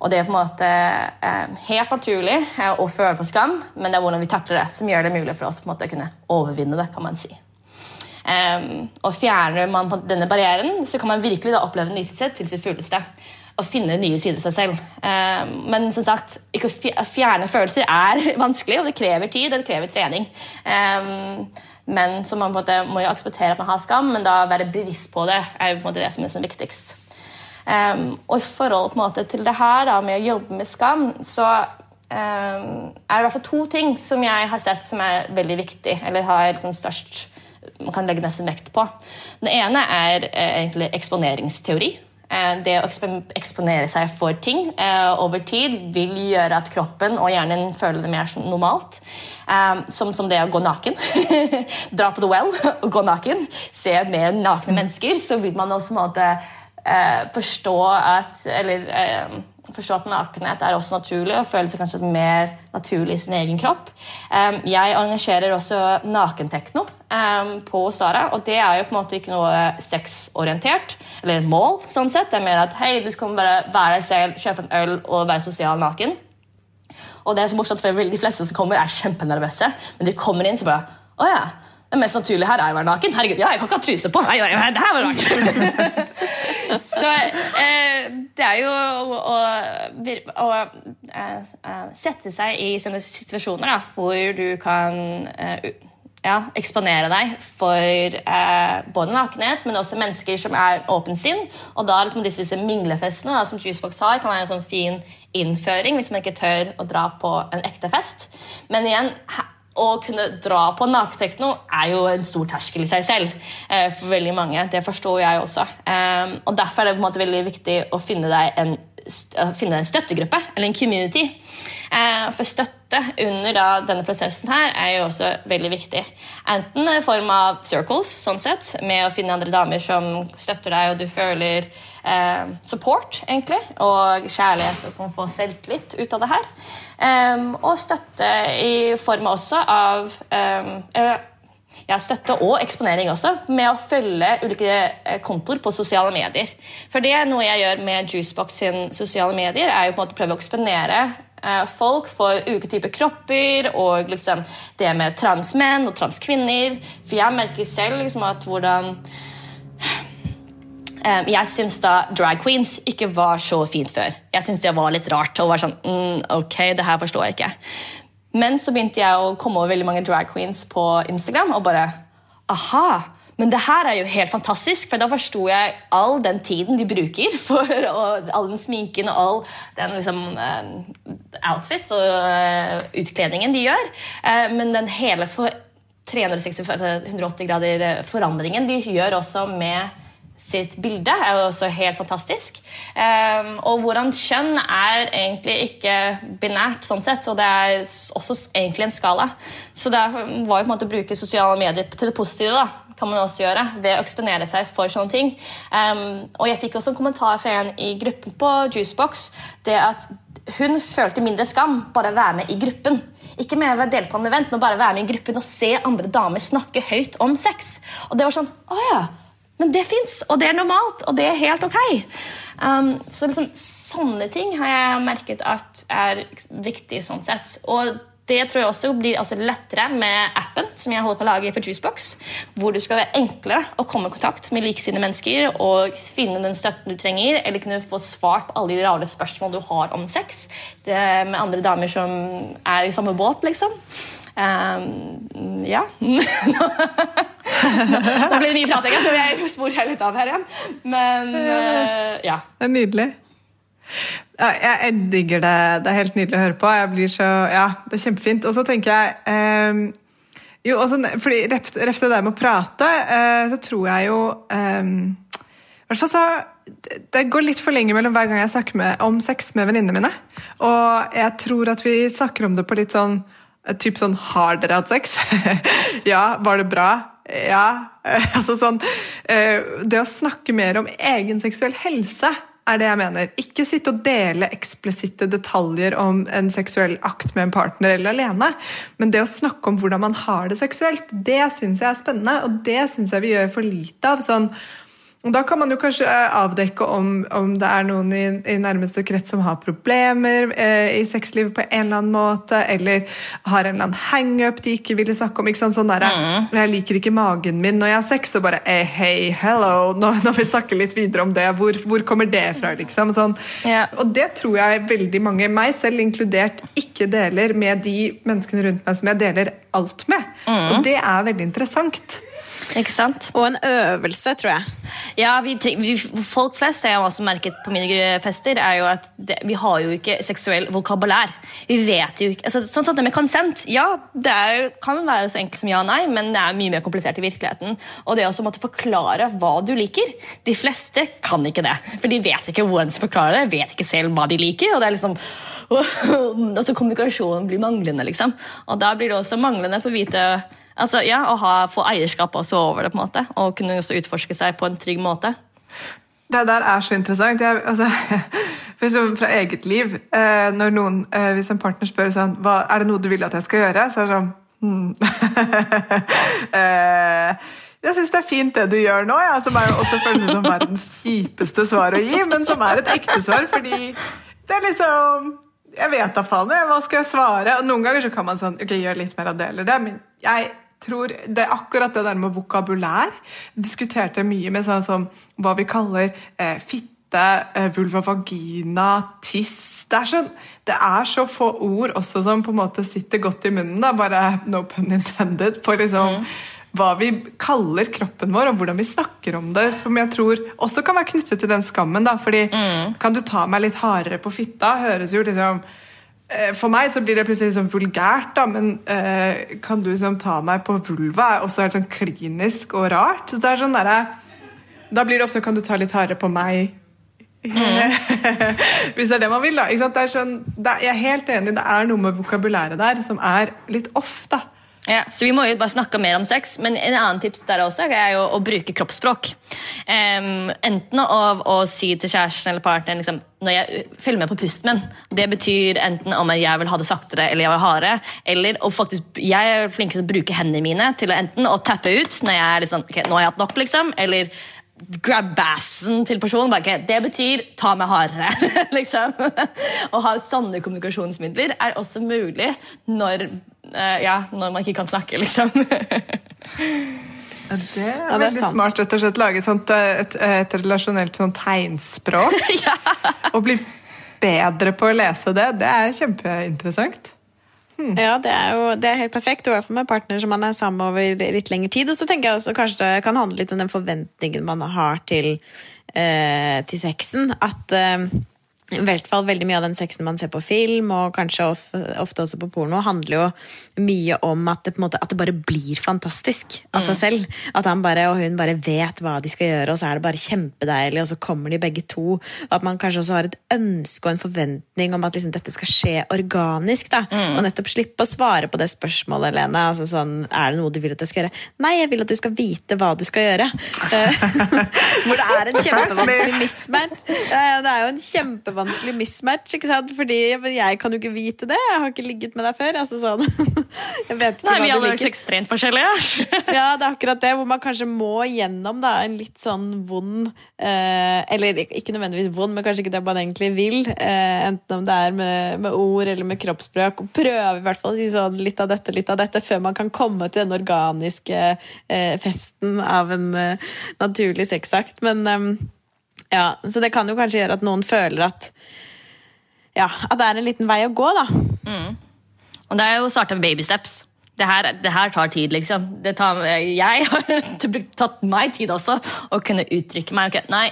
og det er på en måte eh, helt naturlig uh, å føle på skam, men det er hvordan vi takler det, som gjør det mulig for oss på en måte å kunne overvinne det. kan man si. Og Fjerner man denne barrieren, så kan man virkelig da oppleve nytelse til sitt fulleste å finne nye sider av seg selv. Eh, men som sagt, ikke å fjerne følelser er vanskelig, og det krever tid og det krever trening. Eh, men så man må jo akseptere at man har skam, men da være bevisst på det er på det som er viktigst. Um, og i forhold måte, til det her da, med å jobbe med skam, så er det i hvert fall to ting som jeg har sett som er veldig viktig, eller har liksom størst man kan legge nesten vekt på. Den ene er eh, egentlig eksponeringsteori. Eh, det å eksponere seg for ting eh, over tid vil gjøre at kroppen og hjernen føler det mer normalt. Eh, som, det å gå naken. Dra på The Well og gå naken. Se mer nakne mennesker. Så vil man også måte, forstå at Eller forstå at nakenhet er også naturlig og føle seg kanskje mer naturlig i sin egen kropp. Jeg arrangerer også nakentekno på Sara, og det er jo på en måte ikke noe sexorientert eller mål. sånn sett. Det er mer at hei, du skal bare være deg selv, kjøpe en øl og være sosial naken. Og det er så morsomt, for De fleste som kommer, er kjempenervøse, men de kommer inn så bare Å ja. Det mest naturlige her er å være naken. Herregud, ja, jeg kan ikke ha truse på. Nei, nei, nei, det her var rart. så eh, det er jo å, å, å eh, sette seg i sånne situasjoner da, hvor du kan eh, ja, eksponere deg for uh, både nakenhet, men også mennesker som er åpent sinn. Og da liksom disse, disse minglefestene da, som Juicebox har, kan være en sånn fin innføring hvis man ikke tør å dra på en ekte fest. Men igjen, å kunne dra på naketekno er jo en stor terskel i seg selv eh, for veldig mange. Det forstår jeg også. Um, og Derfor er det på en måte veldig viktig å finne deg en, finne en støttegruppe, eller en community. For støtte under da, denne prosessen her er jo også veldig viktig. Enten i form av circles, sånn sett, med å finne andre damer som støtter deg, og du føler eh, support, egentlig, og kjærlighet og kan få selvtillit ut av det her. Og støtte i form også av um, ja, støtte og eksponering også, med å følge ulike eh, kontoer på sosiale medier. For det er noe jeg gjør med Juicebox sin sosiale medier, er jo på en måte prøve å eksponere eh, folk for ulike typer kropper og liksom det med transmenn og transkvinner. For jeg merker selv liksom at hvordan eh, jeg syns da drag queens ikke var så fint før. Jeg syns det var litt rart. og var sånn, mm, ok, det her forstår jeg ikke. Men så begynte jeg å komme over veldig mange drag queens på Instagram. og bare, aha, men det her er jo helt fantastisk, for da forsto jeg all den tiden de bruker for og all den sminken og all den liksom, uh, outfit og uh, utkledningen de gjør. Uh, men den hele 360-180 grader forandringen de gjør også med sitt bilde er jo også helt fantastisk. Um, og hvordan kjønn er egentlig ikke binært, sånn sett, så det er også egentlig en skala. Så det var jo på en måte å bruke sosiale medier til det positive. da, kan man også gjøre, ved å eksponere seg for sånne ting. Um, og jeg fikk også en kommentar fra en i gruppen på Juicebox. det at hun følte mindre skam bare å være med i gruppen. Ikke med å på en event, men bare være med i gruppen og se andre damer snakke høyt om sex. Og det var sånn, å ja, men det fins, og det er normalt, og det er helt ok. Um, så liksom, sånne ting har jeg merket at er viktig sånn sett. Og det tror jeg også blir altså lettere med appen som jeg holder på å lage for Juicebox. Hvor du skal være enklere å komme i kontakt med likesinnede mennesker og finne den støtten du trenger, eller kunne få svart alle de rare spørsmålene du har om sex det med andre damer som er i samme båt, liksom. Um, ja. Nå blir det mye prating, så jeg sporer litt av her igjen. Men uh, ja. Det er nydelig. Jeg digger det. Det er helt nydelig å høre på. Så, ja, Det er kjempefint. Og så tenker jeg um, jo, også, fordi Ref det der med å prate, uh, så tror jeg jo um, i hvert fall så det går litt for lenge mellom hver gang jeg snakker med, om sex med venninnene mine. Og jeg tror at vi snakker om det på litt sånn Typ sånn Har dere hatt sex? ja. Var det bra? Ja. altså sånn eh, Det å snakke mer om egen seksuell helse er det jeg mener. Ikke sitte og dele eksplisitte detaljer om en seksuell akt med en partner eller alene. Men det å snakke om hvordan man har det seksuelt, det syns jeg er spennende. Og det syns jeg vi gjør for lite av. sånn Da kan man jo kanskje eh, avdekke om, om det er noen i, i, nærmeste krets som har problemer eh, i sexlivet på en eller annen måte, eller har en eller annen hangup de ikke ville snakke om. ikke? Sånn der, mm. 'Jeg liker ikke magen min når jeg har sex', og bare eh, 'Hei, hello', nå vil vi snakke litt videre om det, hvor, hvor kommer det fra? liksom? Sånn. Yeah. Og det tror jeg veldig mange, meg selv inkludert, ikke deler med de menneskene rundt meg som jeg deler alt med. Mm. Og det er veldig interessant. Ikke sant? Og en øvelse, tror jeg. Ja, vi, vi, Folk flest har også merket på mine fester, er jo at det, vi har jo ikke seksuell vokabulær. Vi vet jo ikke, altså, Sånn som det med konsent, Ja, det er, kan være så enkelt som ja og nei, men det er mye mer komplisert i virkeligheten. Og det å måtte forklare hva du liker De fleste kan ikke det. For de vet ikke hvordan de skal forklare det, vet ikke selv hva de liker. og det er liksom altså Kommunikasjonen blir manglende, liksom. Og da blir det også manglende på å vite Altså, ja, Å ha, få eierskap også over det på en måte, og kunne også utforske seg på en trygg måte. Det der er så interessant. Jeg, altså, fra eget liv. Eh, når noen, eh, Hvis en partner spør sånn, hva, er det noe du vil at jeg skal gjøre, så er det sånn hmm. eh, jeg syns det er fint det du gjør nå, ja, som er jo også føles som verdens kjipeste svar å gi, men som er et ekte svar, fordi det er liksom Jeg vet da faen, hva skal jeg svare? Og Noen ganger så kan man sånn, ok, gjøre litt mer av det eller det, men jeg tror det er akkurat det der med vokabulær. diskuterte mye med sånn som hva vi kaller eh, fitte, eh, vulva vagina, tiss. Det er, så, det er, så, få ord også som på en måte sitter godt i munnen. Da. Bare no pun intended. på liksom mm. hva vi kaller kroppen vår, og hvordan vi snakker om det. Som jeg tror også kan være knyttet til den skammen. Da, fordi mm. kan du ta meg litt hardere på fitta? høres jo liksom for meg så blir det plutselig sånn vulgært, da, men eh, kan du liksom ta meg på vulva? er også helt sånn klinisk og rart. Så det er sånn der, Da blir det ofte kan du ta litt hardere på meg? Mm. Hvis det er det man vil, da. Det er sånn, det er, jeg er helt enig, det er noe med vokabulæret der som er litt off. da. Ja, så vi må jo bare snakke mer om sex, men en annen tips der også er jo å bruke kroppsspråk. Um, enten av å si til kjæresten eller partneren liksom, når jeg følger med på pusten min. Det betyr enten om jeg vil ha det saktere eller jeg vil ha det. Eller og faktisk, jeg er flink til å bruke hendene mine til å enten å tappe ut når jeg er liksom, ok, nå har jeg hatt nok, liksom, eller grab bassen til personen. Bare, okay, det betyr ta meg hardere. liksom. Å ha sånne kommunikasjonsmidler er også mulig når uh, ja, når man ikke kan snakke, liksom. Ja, det er ja, det veldig er smart rett og slett lage sånt, eh, et, et relasjonelt sånt tegnspråk. ja. Og bli bedre på å lese det. Det er kjempeinteressant. Hmm. Ja, det er jo det er helt perfekt. I hvert fall med partner som man er sammen over litt lengre tid. Og så tenker jeg også kanskje det kan handle litt om den forventningen man har til, eh, til sexen. At eh, i hvert fall veldig mye av den sexen man ser på film, og kanskje ofte også på porno, handler jo mye om at det, måte, at det bare blir fantastisk av seg mm. selv. At han bare og hun bare vet hva de skal gjøre, og så er det bare kjempedeilig, og så kommer de begge to. Og at man kanskje også har et ønske og en forventning om at liksom, dette skal skje organisk. da, mm. Og nettopp slippe å svare på det spørsmålet, Lene. Altså, sånn, er det noe du vil at jeg skal gjøre? Nei, jeg vil at du skal vite hva du skal gjøre. Hvor det er en kjempevanskelig mismatch. Det er jo en kjempevanskelig vanskelig mismatch, ikke sant? Fordi jeg kan jo ikke vite det. Jeg har ikke ligget med deg før. Altså sånn. Jeg vet ikke Nei, vi alle er jo ekstremt forskjellige. ja, det er akkurat det, hvor man kanskje må gjennom da, en litt sånn vond eh, Eller ikke nødvendigvis vond, men kanskje ikke det man egentlig vil. Eh, enten om det er med, med, ord eller med kroppsspråk. Og prøve i hvert fall å si sånn litt av dette, litt av dette, før man kan komme til den organiske eh, festen av en eh, naturlig sexakt. Men eh, ja, Så det kan jo kanskje gjøre at noen føler at ja, at det er en liten vei å gå, da. Mm. Og det er jo å starte med baby steps. Det her, det her, tar tid, liksom. Tar, jeg har tatt meg tid også å kunne uttrykke meg. Okay, nei,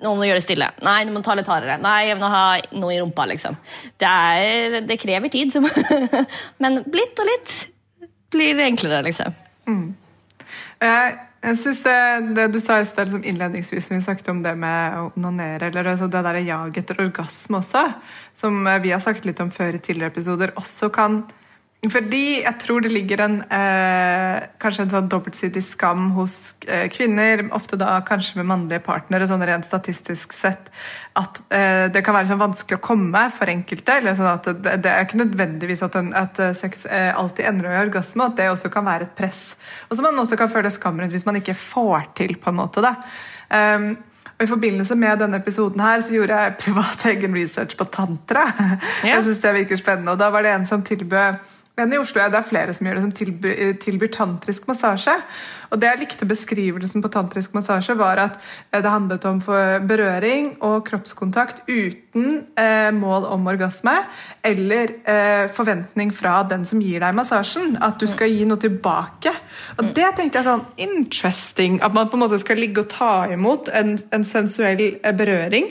nå må du gjøre det stille. Nei, du må ta litt hardere. Nei, jeg må ha noe i rumpa, liksom. Det, er, det krever tid. Men litt og litt blir enklere, liksom. Mm. Jeg jeg synes det, det, du sa i sted liksom innledningsvis når vi snakket om det med å onanere, eller altså det der jag etter orgasme også, som vi har sagt litt om før i tidligere episoder, også kan fordi jeg tror det ligger en eh, kanskje en sånn dobbeltsidig skam hos eh, kvinner, ofte da kanskje med mannlige partnere, sånn rent statistisk sett, at eh, det kan være sånn vanskelig å komme for enkelte. eller sånn at Det, det er ikke nødvendigvis at, en, at eh, sex eh, alltid ender i orgasme, at det også kan være et press. Og som man også kan føle skam rundt hvis man ikke får til. på en måte da. Um, og I forbindelse med denne episoden her så gjorde jeg privat egen research på tantra. Ja. Jeg synes det virker spennende, og Da var det en som tilbød men i Oslo er det flere som gjør det, som tilbyr, tilbyr, tantrisk massasje. Og det jeg likte beskrivelsen på tantrisk massasje, var at eh, det handlet om berøring og kroppskontakt uten eh, mål om orgasme eller eh, forventning fra den som gir deg massasjen. At du skal gi noe tilbake. Og det tenkte jeg sånn interesting. At man på en måte skal ligge og ta imot en, en sensuell eh, berøring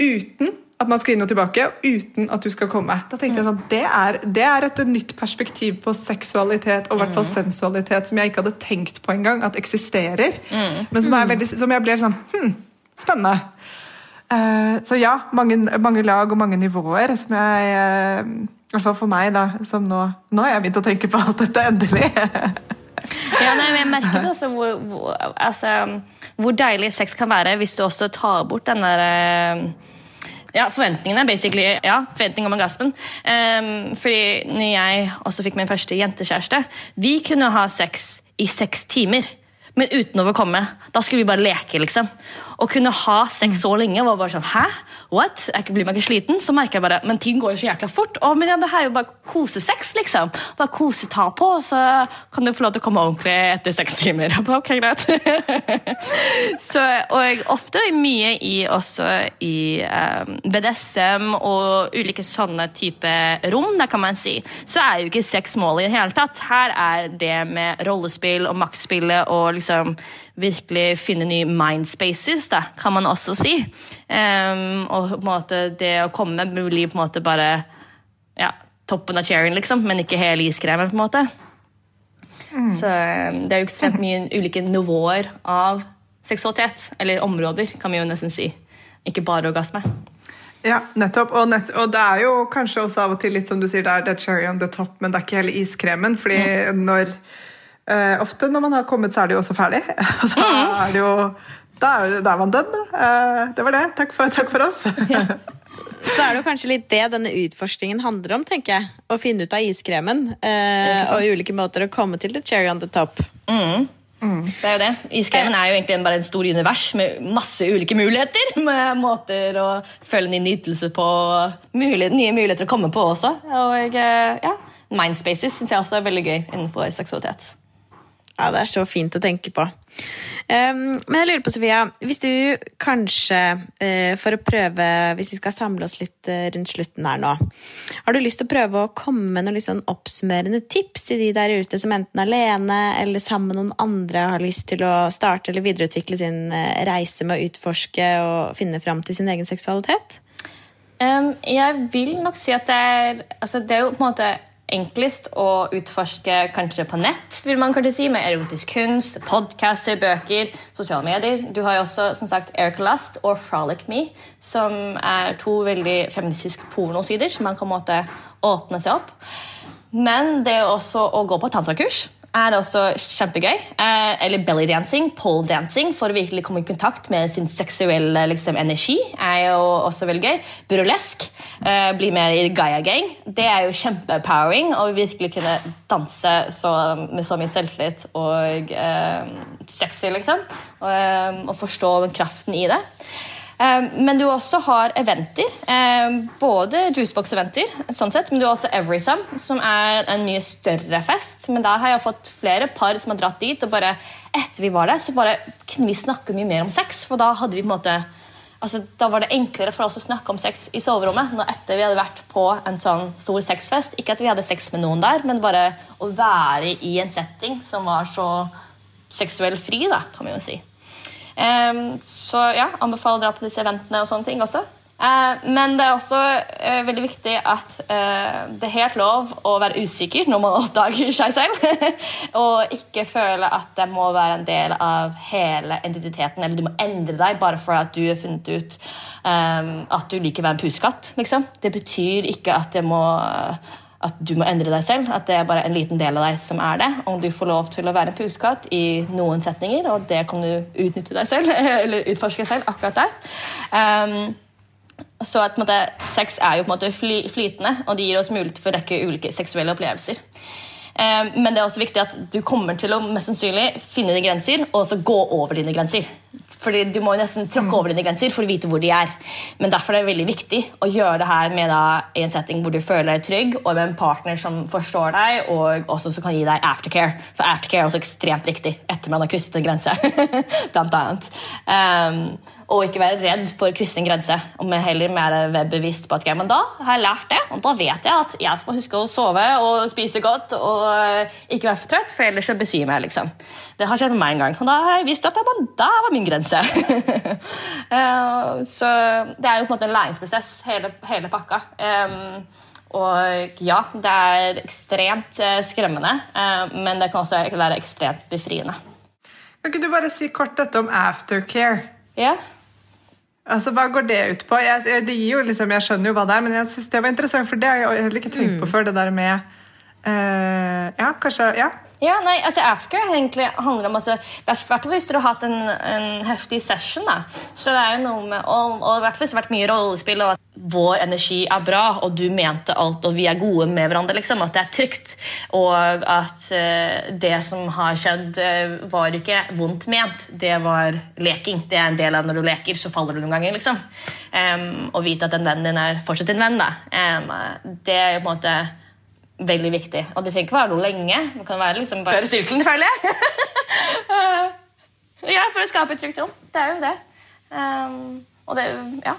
uten at man skal inn og tilbake uten at du skal komme. Da tenkte jeg sånn, Det er, det er et nytt perspektiv på seksualitet og hvert fall mm. sensualitet som jeg ikke hadde tenkt på engang at eksisterer. Mm. Men som, veldig, som, jeg blir sånn hm, Spennende. Uh, så ja, mange, mange, lag og mange nivåer som jeg uh, I hvert fall for meg, da, som nå Nå har jeg begynt å tenke på alt dette, endelig. ja, nei, men Jeg merket også hvor, hvor, altså, hvor, deilig sex kan være hvis du også tar bort den der uh, ja, forventningene. basically, ja, Forventning om orgasmen. Um, fordi når jeg også fikk min første jentekjæreste, vi kunne ha sex i seks timer, men uten å komme. Da skulle vi bare leke, liksom. Å kunne ha sex så lenge var bare sånn Hæ? What? Jeg blir meg ikke sliten? Så merker jeg bare Men ting går jo så jækla fort. Å, men ja, det her er jo bare kosesex, liksom. Bare kose, ta på, og så kan du få lov til å komme ordentlig etter seks timer. ok, greit. så, og ofte mye i også i um, BDSM og ulike sånne type rom, det kan man si, så er jo ikke sex målet i det hele tatt. Her er det med rollespill og maktspillet og liksom virkelig finne nye mindspaces, da, kan man også si. Um, og på en måte det å komme blir på en måte bare ja, toppen av cherryen, liksom, men ikke hele iskremen. på en måte. Mm. Så um, det er jo ekstremt mye ulike nivåer av seksualitet. Eller områder, kan vi jo nesten si. Ikke bare orgasme. Ja, nettopp. Og, nett, og, det er jo kanskje også av og til litt som du sier, det er, det er cherry on the top, men det er ikke hele iskremen. fordi når uh, Ofte når man har kommet, så er det jo også ferdig. så mm. er det jo Da er, da er man den. Uh, det var det. Takk for, takk for oss. ja. Så er det jo kanskje litt det denne utforskningen handler om, tenker jeg. Å finne ut av iskremen uh, og ulike måter å komme til the cherry on the top. Mm. Mm. Det er jo det. Iskremen er jo egentlig bare en stor univers med masse ulike muligheter. Med måter å føle en nytelse på, mulighet, nye muligheter å komme på også. Og eh, ja, Mindspaces syns jeg også er veldig gøy innenfor seksualitet. Ja, det er så fint å tenke på. Um, men jeg lurer på, Sofia, hvis du kanskje, uh, for å prøve Hvis vi skal samle oss litt uh, rundt slutten her nå Har du lyst til å prøve å komme med noen sånn oppsummerende tips til de der ute som enten alene eller sammen med noen andre har lyst til å starte eller videreutvikle sin uh, reise med å utforske og finne fram til sin egen seksualitet? Um, jeg vil nok si at det er altså Det er jo på en måte enklest å utforske kanskje på nett, vil man kanskje si, med erotisk kunst, podcaster, bøker, sosiale medier. Du har jo også som sagt Aircolast og Frolic Me, som er to veldig feministiske pornosider som man kan måte åpne seg opp. Men det er også å gå på tantrakurs er også kjempegøy. Eh, eller bellydancing, pole dancing, for å virkelig komme i kontakt med sin seksuelle liksom, energi. er jo også veldig gøy. Burlesk, eh, bli med i Gaia Gang. Det er jo kjempepowering å virkelig kunne danse så, med så mye selvtillit og eh, sexy, liksom. Og, eh, og forstå kraften i det. Ehm, men du også har eventer. Ehm, både juicebox-eventer, sånn sett, men du har også Everysum, som er en mye større fest. Men der har jeg fått flere par som har dratt dit, og bare etter vi var der, så bare kunne vi snakke mye mer om sex. For da hadde vi på en måte altså, da var det enklere for oss å snakke om sex i soverommet når etter vi hadde vært på en sånn stor sexfest. Ikke at vi hadde sex med noen der, men bare å være i en setting som var så seksuell fri, da, kan vi jo si. Um, så ja, anbefaler å dra på disse eventene og sånne ting også. Uh, men det er også uh, veldig viktig at uh, det er helt lov å være usikker når man oppdager seg selv. og ikke føle at det må være en del av hele identiteten, eller du må endre deg bare for at du har funnet ut um, at du liker å være en pusekatt. Liksom. Det betyr ikke at det må at du må endre deg selv. At det er bare en liten del av deg som er det. Om du får lov til å være en pusekatt i noen setninger, og det kan du utnytte deg selv, eller utforske selv akkurat der. Um, så at, måte, Sex er jo på en måte flytende, og det gir oss mulighet for å rekke ulike seksuelle opplevelser. Um, men det er også viktig at du kommer til å mest sannsynlig finne dine grenser og så gå over dine grenser. Fordi Du må jo nesten tråkke over dine grenser for å vite hvor de er. Men Derfor er det veldig viktig å gjøre det her med da, i en setting hvor du føler deg trygg, og med en partner som forstår deg, og også som kan gi deg aftercare. For aftercare er også ekstremt viktig etter man har krysset en grense. blant annet. Um, og ikke være redd for å krysse en grense. Og heller mer bevisst på at okay, men da har jeg lært det, og da vet jeg at jeg skal huske å sove og spise godt og eh, ikke være for trøtt, for ellers så besvimer jeg. liksom. Det har skjedd med meg en gang, og da har jeg visst at det da var min grense. uh, så det er jo på en måte en læringsprosess, hele, hele pakka. Um, og ja, det er ekstremt uh, skremmende, men det kan også være ekstremt befriende. Kan ikke du bare si kort dette om aftercare? Ja. Altså, Hva går det ut på? Jeg, det gir jo liksom, jeg skjønner jo hva det er, men jeg synes det var interessant, for det har jeg heller ikke tenkt på mm. før. det der med uh, Ja, kanskje ja. Ja, nei, altså Africa egentlig handler om altså, hvert hvis du har hatt en, en heftig session. da, så det er jo noe med, og, og hvert fall hvis det har vært mye rollespill, og at vår energi er bra, og du mente alt, og vi er gode med hverandre, liksom, at det er trygt, og at uh, det som har skjedd, uh, var ikke vondt ment, det var leking. Det er en del av når du leker, så faller du noen ganger. liksom. Um, vite at en venn din er fortsatt din venn. da. Um, det er jo på en måte veldig viktig. Og det trenger ikke være noe lenge. Det kan være liksom bare sirkelen, føler jeg. ja, for å skape et trygt rom. Det er jo det. Um, og det, ja.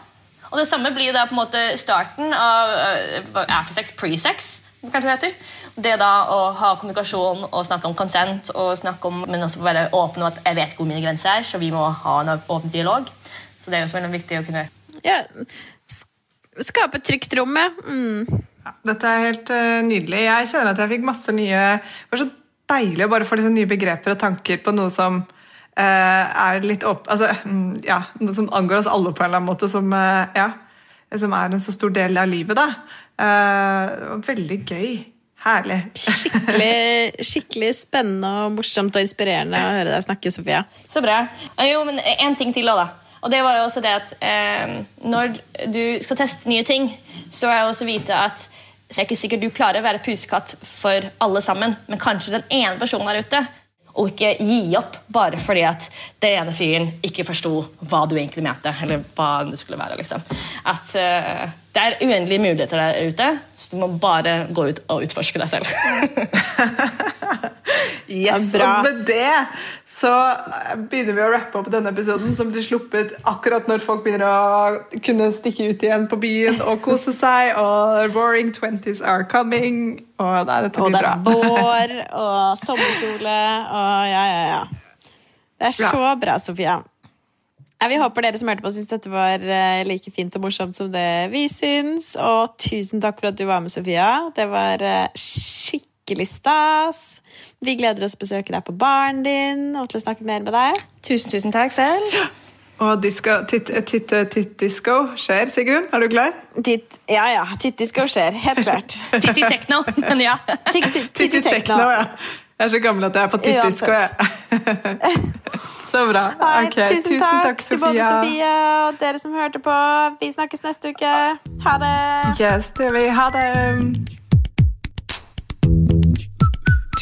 Og det samme blir da på en måte starten av uh, aftersex, presex. kanskje Det heter. Det da å ha kommunikasjon og snakke om consent, og snakke om, men også være åpen om at jeg vet hvor mine grenser er, så vi må ha en åpen dialog. Så det er jo også veldig viktig å kunne Ja, Skape trygt rom, ja. Mm. Ja, dette er helt uh, nydelig. Jeg kjenner at jeg fikk masse nye Det var så deilig å bare få nye begreper og tanker på noe som uh, er litt opp... Altså, mm, ja, noe som angår oss alle på en eller annen måte. Som uh, ja, som er en så stor del av livet. da. Eh, veldig gøy. Herlig. Skikkelig, skikkelig spennende og morsomt og inspirerende å høre deg snakke, Sofia. Så bra. Jo, men en ting til også, da. Og det var jo også det at eh, når du skal teste nye ting, så er det også vite at så er ikke sikkert du klarer å være pusekatt for alle sammen, men kanskje den ene personen der ute. Og ikke gi opp bare fordi at den ene fyren ikke forsto hva du egentlig mente. eller hva det skulle være liksom. At uh, Det er uendelige muligheter der ute, så du må bare gå ut og utforske deg selv. Yes, Ja, bra. Og med det så begynner vi å rappe opp denne episoden, som blir sluppet akkurat når folk begynner å kunne stikke ut igjen på byen og kose seg, og roaring twenties are coming. Og nei, dette Og blir det bra. er vår og sommerkjole og ja, ja, ja. Det er så bra, Sofia. Ja, vi håper dere som hørte på, syns dette var eh, like fint og morsomt som det vi syns. Og tusen takk for at du var med, Sofia. Det var eh, skikkelig stas. Vi gleder oss til å besøke deg på baren din og til å snakke mer med deg. Tusen, tusen takk selv. Og disco, titt, tit, disco skjer, Sigrun. Er du klar? Titt, ja, ja. Tittisco skjer. Helt klart. Titti tekno, men ja. Titti Titti tekno. ja. Jeg er så gammel at jeg er på tittdisko, jeg. så bra. Nei, Ok, tusen, takk, til både Sofia. Sofie og dere som hørte på. Vi snakkes neste uke. Ha det! Yes, det vi. Ha det.